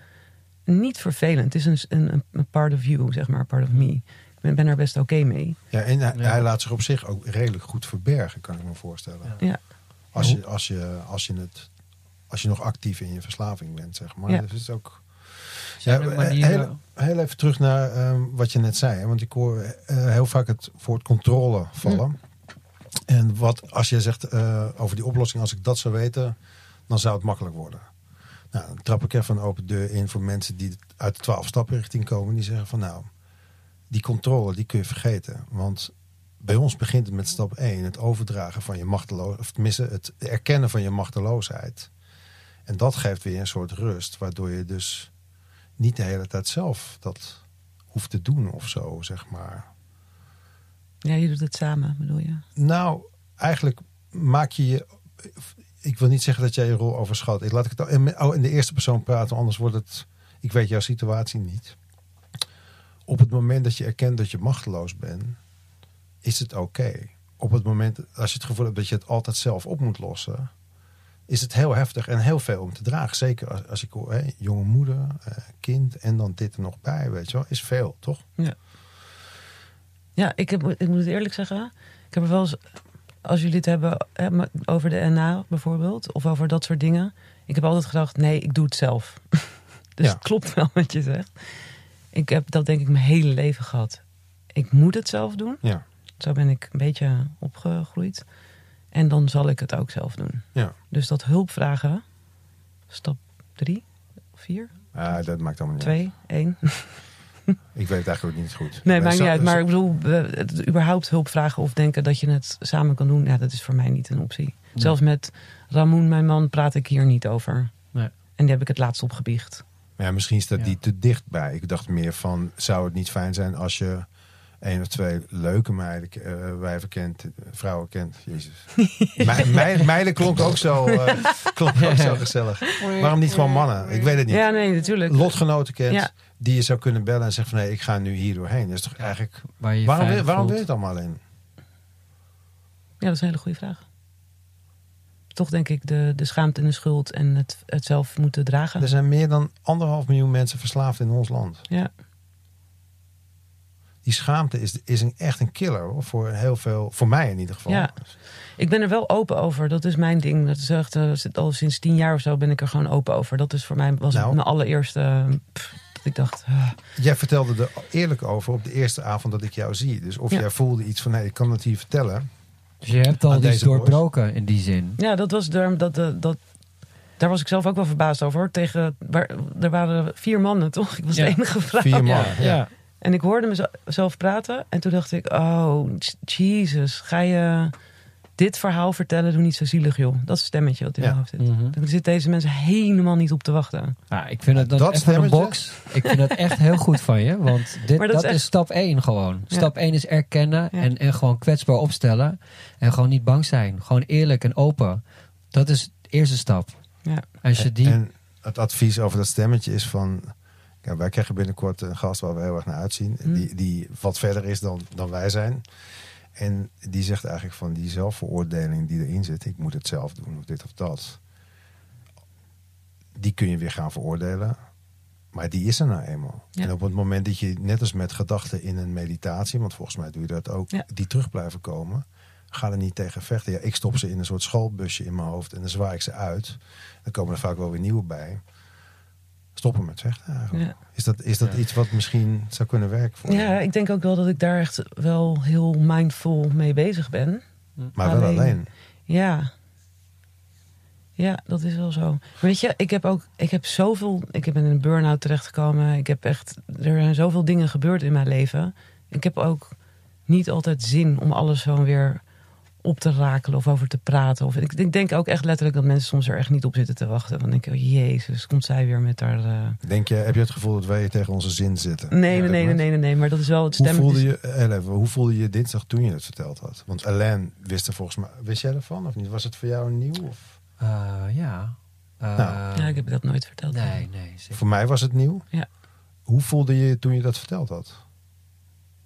Niet vervelend. Het is een, een, een part of you, zeg maar, een part of me. Ik ben, ben er best oké mee. Ja, en hij, Ja. hij laat zich op zich ook redelijk goed verbergen, kan ik me voorstellen. Ja. Als, je, als, je, als, je het, als je nog actief in je verslaving bent, zeg maar. Ja. Dus het is ook... Ja, heel, heel even terug naar ehm, wat je net zei. Hè? Want ik hoor eh, heel vaak het woord controle vallen. En wat als je zegt eh, over die oplossing, als ik dat zou weten, dan zou het makkelijk worden. Nou, dan trap ik even een open deur in voor mensen die uit de twaalf stappen richting komen. Die zeggen van nou, die controle die kun je vergeten. Want bij ons begint het met stap 1, het overdragen van je machteloosheid. Of tenminste, het erkennen van je machteloosheid. En dat geeft weer een soort rust, waardoor je dus niet de hele tijd zelf dat hoeft te doen of zo, zeg maar. Ja, je doet het samen, bedoel je? Nou, eigenlijk maak je je. Ik wil niet zeggen dat jij je rol overschat. Ik laat ik het al in, oh, in de eerste persoon praten, anders wordt het. Ik weet jouw situatie niet. Op het moment dat je erkent dat je machteloos bent, is het oké. Op het moment als je het gevoel hebt dat je het altijd zelf op moet lossen, is het heel heftig en heel veel om te dragen. Zeker als, als ik hoor, hè, jonge moeder, eh, kind en dan dit er nog bij, weet je wel, is veel, toch? Ja, ik, heb, ik moet het eerlijk zeggen. Ik heb er wel eens, als jullie het hebben hè, over de NA bijvoorbeeld, of over dat soort dingen. Ik heb altijd gedacht, nee, ik doe het zelf. dus Ja. het klopt wel wat je zegt. Ik heb dat denk ik mijn hele leven gehad. Ik moet het zelf doen. Ja. Zo ben ik een beetje opgegroeid. En dan zal ik het ook zelf doen. Ja. Dus dat hulp vragen, stap drie, vier, Ah, dat maakt allemaal niet uit. twee, één. Ik weet het eigenlijk ook niet goed. Nee, Maar maakt niet uit. Maar ik bedoel, het, überhaupt hulp vragen of denken dat je het samen kan doen, ja, dat is voor mij niet een optie. Zelfs met Ramoen, mijn man, praat ik hier niet over. Nee. En die heb ik het laatst opgebiecht. Ja, misschien staat Ja. die te dichtbij. Ik dacht meer van, zou het niet fijn zijn als je één of twee leuke meiden, eh, wijven kent, vrouwen kent. Jezus. Me- mei- meiden klonk ook zo, eh, klonk ook zo gezellig. Waarom niet gewoon mannen? Ik weet het niet. Ja, nee, natuurlijk. Lotgenoten kent, Ja. die je zou kunnen bellen en zeggen van, nee, ik ga nu hier doorheen. Dat is toch eigenlijk... Waar je Waarom, wil, waarom wil je het allemaal alleen? Ja, dat is een hele goede vraag. Toch denk ik de, de schaamte en de schuld en het, het zelf moeten dragen. Er zijn meer dan anderhalf miljoen mensen verslaafd in ons land. Ja, Die schaamte is, is een, echt een killer hoor, voor heel veel, voor mij in ieder geval. Ja. ik ben er wel open over. Dat is mijn ding. Dat is echt, eh, al sinds tien jaar of zo ben ik er gewoon open over. Dat is voor mij was Nou. mijn allereerste. eh, pff, dat ik dacht, ah, Jij vertelde er eerlijk over op de eerste avond dat ik jou zie. Dus of Ja. jij voelde iets van, nee, ik kan het hier vertellen. Dus je hebt al iets boys. doorbroken in die zin. Ja, dat was daar, dat, dat, dat, daar was ik zelf ook wel verbaasd over. hoor. Tegen, waar, er waren vier mannen, toch? Ik was Ja. de enige vrouw. Vier man. Ja, ja. En ik hoorde mezelf praten. En toen dacht ik, oh, Jesus, ga je dit verhaal vertellen? Doe niet zo zielig, joh. Dat is het stemmetje wat in Ja. mijn hoofd zit. Daar zitten deze mensen helemaal niet op te wachten. Ja, ik vind het dan Dat echt een stemmetje? box. Ik vind dat echt heel goed van je. Want dit, dat, dat is, is echt- stap 1 gewoon. Ja. Stap 1 is erkennen Ja. en, en gewoon kwetsbaar opstellen. En gewoon niet bang zijn. Gewoon eerlijk en open. Dat is de eerste stap. Ja. Als je die... En het advies over dat stemmetje is van... Ja, wij krijgen binnenkort een gast waar we heel erg naar uitzien. Hm. Die, die wat verder is dan, dan wij zijn. En die zegt eigenlijk van die zelfveroordeling die erin zit. Ik moet het zelf doen of dit of dat. Die kun je weer gaan veroordelen. Maar die is er nou eenmaal. Ja. En op het moment dat je, net als met gedachten in een meditatie... want volgens mij doe je dat ook, Ja. die terug blijven komen... ga er niet tegen vechten. Ja, ik stop ze in een soort schoolbusje in mijn hoofd... en dan zwaai ik ze uit. Dan komen er vaak wel weer nieuwe bij. Stoppen met vechten eigenlijk. Ja. Is dat, is dat Ja. iets wat misschien zou kunnen werken voor Ja, je? ik denk ook wel dat ik daar echt wel heel mindful mee bezig ben. Maar wel alleen- alleen. Ja. Ja, dat is wel zo. Weet je, ik heb ook, ik heb zoveel, ik ben in een burn-out terechtgekomen. Ik heb echt, er zijn zoveel dingen gebeurd in mijn leven. Ik heb ook niet altijd zin om alles zo weer op te rakelen of over te praten. Of, ik, ik denk ook echt letterlijk dat mensen soms er echt niet op zitten te wachten. Dan denk ik, oh, jezus, komt zij weer met haar... eh, Denk je, heb je het gevoel dat wij tegen onze zin zitten? Nee, nee, Ja, nee, nee, nee, nee, nee, maar dat is wel het Hoe stemmen. voelde, je, even, hoe voelde je dinsdag toen je het verteld had? Want Alain wist er volgens mij... Wist jij ervan of niet? Was het voor jou nieuw? Of? Eh, ja. Eh, Nou. Ja, ik heb dat nooit verteld. Nee, nee. zeker. Voor mij was het nieuw. Ja. Hoe voelde je toen je dat verteld had?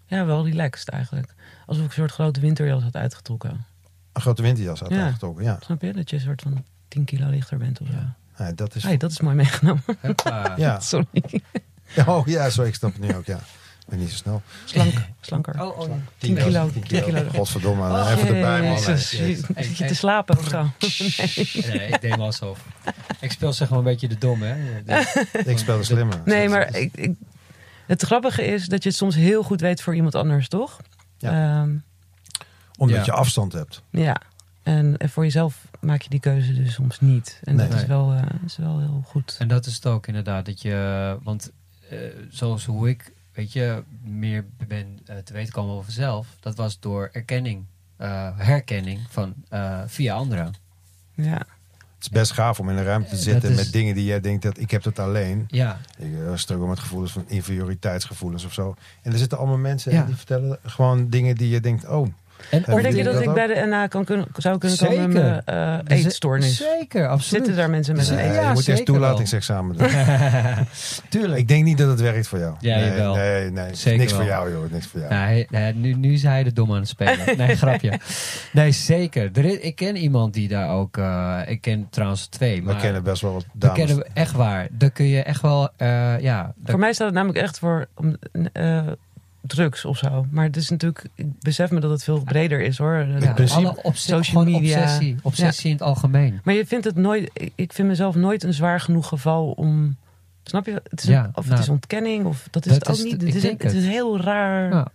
Ja, wel relaxed eigenlijk. Alsof ik een soort grote winterjas had uitgetrokken. Een grote winterjas had Ja. aangetrokken. Ja. Snap je? Dat je een soort van 10 kilo lichter bent of zo. Ja. Nee, dat is... Hey, dat is mooi meegenomen. Ja. Sorry. Oh ja, sorry, ik snap het nu ook. Ja. Ik ben niet zo snel. Slank, slanker. Oh, oh, 10 kilo. 10 10 kilo. Godverdomme, Oh, even erbij man. Zit je te slapen of zo? Nee. Nee, ik deed alsof. Ik speel zeg maar een beetje de dom, hè. De- Ik speelde slimmer. Nee, maar ik, ik, het grappige is dat je het soms heel goed weet voor iemand anders, toch? Ja. Ehm, Omdat Ja. je afstand hebt. ja. En, en voor jezelf maak je die keuze dus soms niet. En dat is wel, eh, is wel heel goed. En dat is het ook inderdaad. Dat je, want eh, zoals hoe ik, weet je, meer ben eh, te weten komen over zelf. Dat was door erkenning, eh, herkenning van eh, via anderen. Ja. Is best gaaf om in een ruimte te Dat zitten is- met dingen die jij denkt dat ik heb het alleen. Ja, Ik uh, struggle met gevoelens van inferioriteitsgevoelens of zo. En er zitten allemaal mensen Ja. die vertellen gewoon dingen die je denkt, oh, en Maar denk je dat, dat ik ook? bij de NA kan kunnen, zou kunnen Zeker. komen met mijn eh, eetstoornis? Zeker, absoluut. Zitten daar mensen met een nee, ja, je moet eerst toelatingsexamen doen. Tuurlijk. ik denk niet dat het werkt voor jou. Ja, nee, jawel. nee, nee. Zeker niks voor jou, joh. Niks voor jou. Hij- nu, nu is hij de dom aan het spelen. Nee, grapje. Nee, zeker. Er is- ik ken iemand die daar ook... eh, ik ken trouwens twee. We Maar kennen best wel wat we dames. kennen we echt waar. Daar kun je echt wel... eh, ja, daar- Voor mij staat het namelijk echt voor om, eh, drugs of zo. Maar het is natuurlijk, ik besef me dat het veel breder is hoor. ja, alle obs- social media. Obsessie, obsessie in het algemeen. Maar je vindt het nooit, ik- vind mezelf nooit een zwaar genoeg geval om Snap je? Het is Ja, een- of nou, het is ontkenning, of dat is dat het ook is niet. het- is, denk het is heel raar. Ja.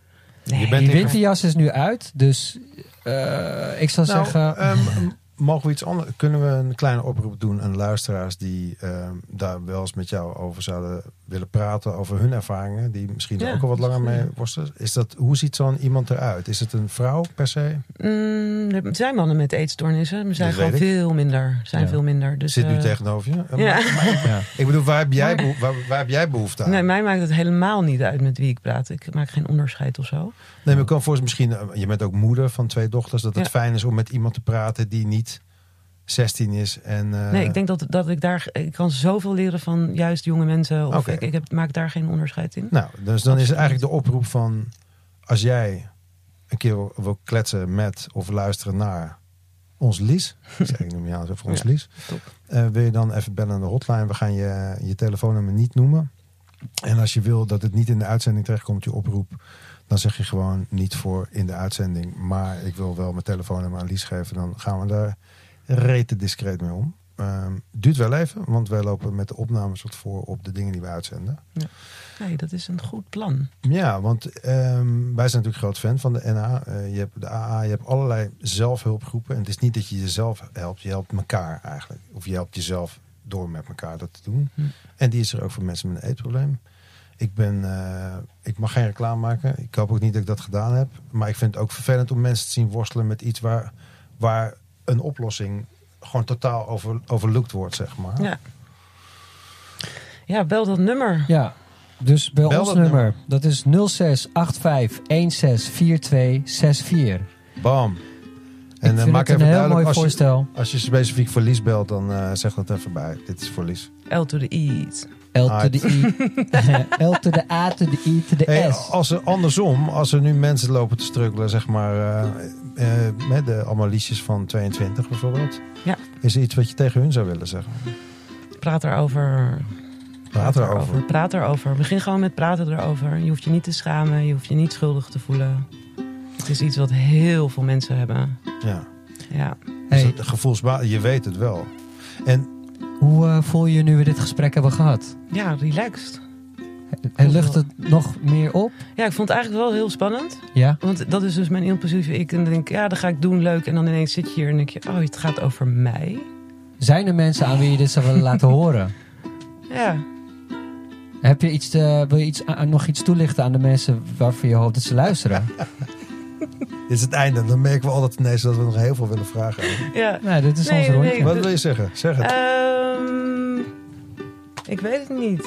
Nee. Je bent Die in- winterjas is nu uit, dus eh, ik zou Nou, zeggen... ehm, mogen we iets anders? Kunnen we een kleine oproep doen aan luisteraars die ehm, daar wel eens met jou over zouden willen praten, over hun ervaringen, die misschien er ook al wat langer mee worstelen? Is dat, hoe ziet zo'n iemand eruit? Is het een vrouw per se? Mm, er zijn mannen met eetstoornissen, maar zijn gewoon veel minder. Zijn Ja. veel minder. Dus, Zit nu eh, tegenover je? Ja. Maar- ik bedoel, waar heb, jij Maar- waar, waar heb jij behoefte aan? Nee, mij maakt het helemaal niet uit met wie ik praat. Ik maak geen onderscheid of zo. Nee, maar ik kan voor misschien, eh, je bent ook moeder van twee dochters, dat het fijn is om met iemand te praten die niet 16 is. En, eh, Nee, ik denk dat, dat ik daar... Ik kan zoveel leren van juist jonge mensen. Of Oké. ik, ik heb, maak daar geen onderscheid in. Nou, dus dan is eigenlijk de oproep van als jij een keer wil, wil kletsen met of luisteren naar ons Lies, zeg ik noem jou zo voor ons Ja, Lies, top. eh, wil je dan even bellen aan de hotline. We gaan je, je telefoonnummer niet noemen. En als je wil dat het niet in de uitzending terechtkomt, je oproep, dan zeg je gewoon niet voor in de uitzending. Maar ik wil wel mijn telefoonnummer aan Lies geven. Dan gaan we daar rete discreet mee om. Ehm, duurt wel even, want wij lopen met de opnames wat voor op de dingen die we uitzenden. Nee, dat is een goed plan. Ja, want ehm, wij zijn natuurlijk groot fan van de NA. Eh, je hebt de AA, je hebt allerlei zelfhulpgroepen. En het is niet dat je jezelf helpt, je helpt elkaar eigenlijk. Of je helpt jezelf door met elkaar dat te doen. Hm. En die is er ook voor mensen met een eetprobleem. Ik, ben, eh, ik mag geen reclame maken. Ik hoop ook niet dat ik dat gedaan heb. Maar ik vind het ook vervelend om mensen te zien worstelen met iets waar, waar een oplossing gewoon totaal over, overlooked wordt, zeg maar. Ja. Ja, bel dat nummer. Ja, dus Bel ons dat nummer. Dat is 0685164264. Bam. En eh, vind maak het even een heel duidelijk, mooi als je, voorstel. Als je specifiek voor Lies belt, dan eh, zeg dat even bij. Dit is voor Lies. L to the E's. L to the I. L to the A to the I to the Hey, S. als er andersom, als er nu mensen lopen te struggelen, zeg maar, eh, met de liedjes van 22 bijvoorbeeld. Ja. Is er iets wat je tegen hun zou willen zeggen? Praat erover. Praat erover. Praat erover. Begin gewoon met praten erover. Je hoeft je niet te schamen. Je hoeft je niet schuldig te voelen. Het is iets wat heel veel mensen hebben. Ja. Ja. Dus Hey, het gevoelsba je weet het wel. En hoe eh, voel je je nu we dit gesprek hebben gehad? Ja, relaxed. En lucht het nog meer op? Ja, ik vond het eigenlijk wel heel spannend. Ja? Want dat is dus mijn impulsieve ik. En dan denk ik, ja, dat ga ik doen, leuk. En dan ineens zit je hier en denk je, oh, het gaat over mij. Zijn er mensen aan wie je dit zou willen laten horen? Ja. Heb je iets te, wil je iets, aan- nog iets toelichten aan de mensen waarvan je hoopt dat ze luisteren? dit is het einde. Dan merken we altijd ineens dat we nog heel veel willen vragen. ja. nee, dit is Nee, ons nee, rondje. nee. Wat wil je zeggen? Zeg het. Ehm, ik weet het niet.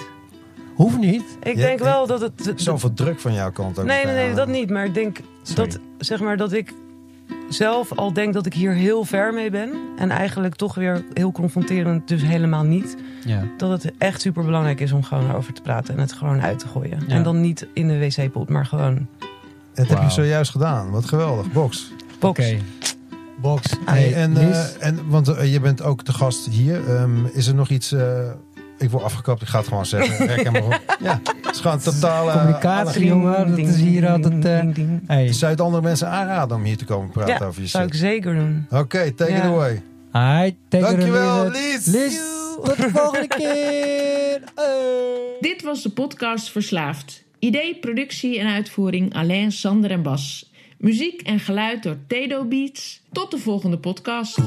Hoeft niet. Ik denk wel dat het... Zoveel druk van jouw kant ook. nee, nee, nee, dat niet. Maar ik denk Sorry. dat, zeg maar, dat ik zelf al denk dat ik hier heel ver mee ben. En eigenlijk toch weer heel confronterend, dus helemaal niet. Ja. Dat het echt super belangrijk is om gewoon erover te praten en het gewoon uit te gooien. Ja. En dan niet in de wc-pot, maar gewoon Dat heb je zojuist gedaan. Wat geweldig. Box. box. Oké. Box. Hey, en, eh, en, want eh, je bent ook de gast hier. Ehm, is er nog iets... eh, ik word afgekapt, ik ga het gewoon zeggen. Rek hem maar op. Ja, het is gewoon totale... Communicatie. alle- jongen, dat is hier altijd, eh. Hey. Zou je het andere mensen aanraden om hier te komen praten Ja, over je zou ik zeker doen. Oké, take it away. Hi, take it Dankjewel, away. Lies. Lies, tot de volgende keer. Hey. Dit was de podcast Verslaafd. Idee, productie en uitvoering Alain, Sander en Bas. Muziek en geluid door Tedo Beats. Tot de volgende podcast.